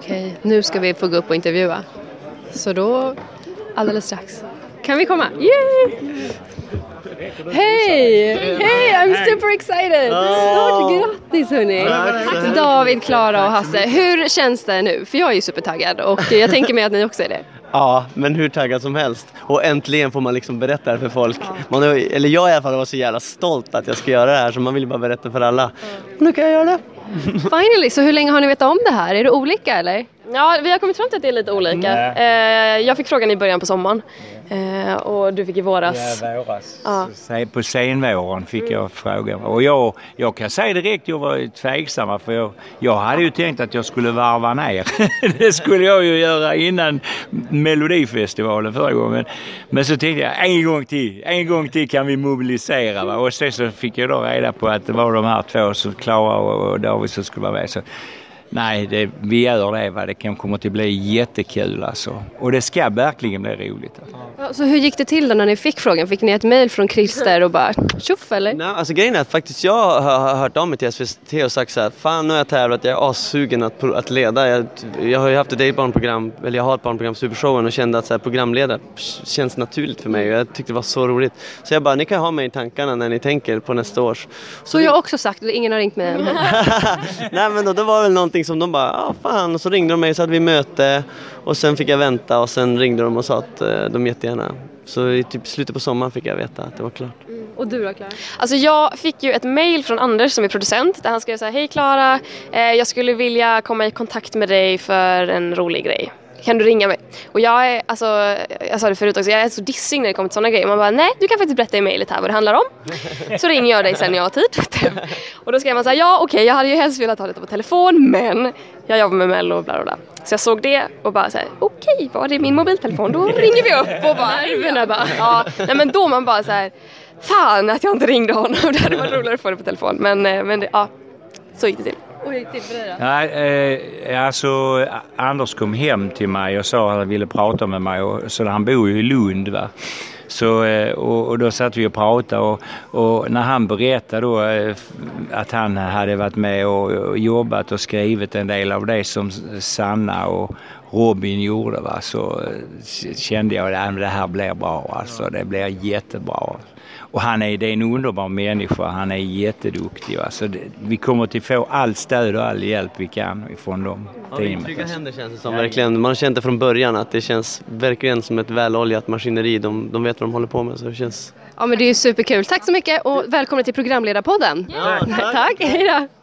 okej, nu ska vi få gå upp och intervjua. Så då, alldeles strax. Kan vi komma? Yay! Hej! Hej, I'm super excited! Stort grattis hörni! David, Klara och Hasse, hur känns det nu? För jag är ju supertaggad och jag tänker mig att ni också är det. Ja, men hur taggad som helst. Och äntligen får man liksom berätta det för folk. Man, eller jag i alla fall var så jävla stolt att jag ska göra det här så man vill bara berätta för alla. Och nu kan jag göra det. Finally, så hur länge har ni vetat om det här? Är det olika eller? Ja, vi har kommit fram till att det är lite olika. Eh, jag fick frågan i början på sommaren eh, och du fick i våras. Ja, våras. Ja. På senvåren fick jag frågan. Och jag, jag kan säga direkt, jag var tveksam. För jag, jag hade ju tänkt att jag skulle varva ner. det skulle jag ju göra innan Melodifestivalen förra gången. Men så tänkte jag, en gång till, en gång till kan vi mobilisera. Va? Och sen så fick jag då reda på att det var de här två, så Klara och, och David som skulle vara med. Så, Nej, det, vi gör det. Va? Det kan komma att bli jättekul alltså. Och det ska verkligen bli roligt. Alltså. Ja, Så hur gick det till då när ni fick frågan? Fick ni ett mejl från Christer och bara tjoff eller? Nej, alltså grejen är att faktiskt jag har, har hört av mig till SVT och sagt så här, fan nu har jag tävlat, jag är assugen att, att leda. Jag, jag har ju haft ett eget barnprogram, eller jag har ett barnprogram, Supershowen, och kände att så här, programledare känns naturligt för mig och jag tyckte det var så roligt. Så jag bara, ni kan ha mig i tankarna när ni tänker på nästa års. Så har jag också sagt, ingen har ringt mig än. Nej men då, det var väl någonting som de bara, ja fan, och så ringde de mig så hade vi möte och sen fick jag vänta och sen ringde de och sa att eh, de jättegärna, så i typ slutet på sommaren fick jag veta att det var klart. Och du då Klara? Alltså jag fick ju ett mail från Anders som är producent där han skrev så här, hej Klara, eh, jag skulle vilja komma i kontakt med dig för en rolig grej. Kan du ringa mig? Och jag är, alltså, jag sa det förut också, jag är så dissig när det kommer till sådana grejer. Man bara, nej du kan faktiskt berätta i mejlet här vad det handlar om. Så ringer jag dig sen när jag har tid. typ. Och då skrev man så här, ja okej jag hade ju helst velat ha detta på telefon men jag jobbar med mello och bla bla bla. Så jag såg det och bara såhär, okej okej var det min mobiltelefon? Då ringer vi upp och bara, ja. bara, ja. Nej men då man bara så här, fan att jag inte ringde honom. Det hade varit roligare att få det på telefon. Men, eh, men det, ja, så gick det till. Och hur gick det för dig då? Nej, eh, alltså Anders kom hem till mig och sa att han ville prata med mig. Och, så han bor ju i Lund. Va? Så, eh, och, och då satt vi och pratade och, och när han berättade då eh, att han hade varit med och, och jobbat och skrivit en del av det som Sanna och Robin gjorde va? så eh, kände jag att det här blir bra alltså. Det blir jättebra. Och han är, det är en underbar människa, han är jätteduktig. Va? Så det, vi kommer att få allt stöd och all hjälp vi kan ifrån dem. Ja, teamet. trygga händer känns det som verkligen. Man har känt det från början att det känns verkligen som ett väloljat maskineri. De, de vet vad de håller på med så det känns... Ja men det är superkul. Tack så mycket och välkommen till programledarpodden. Ja, tack. tack. Hej då.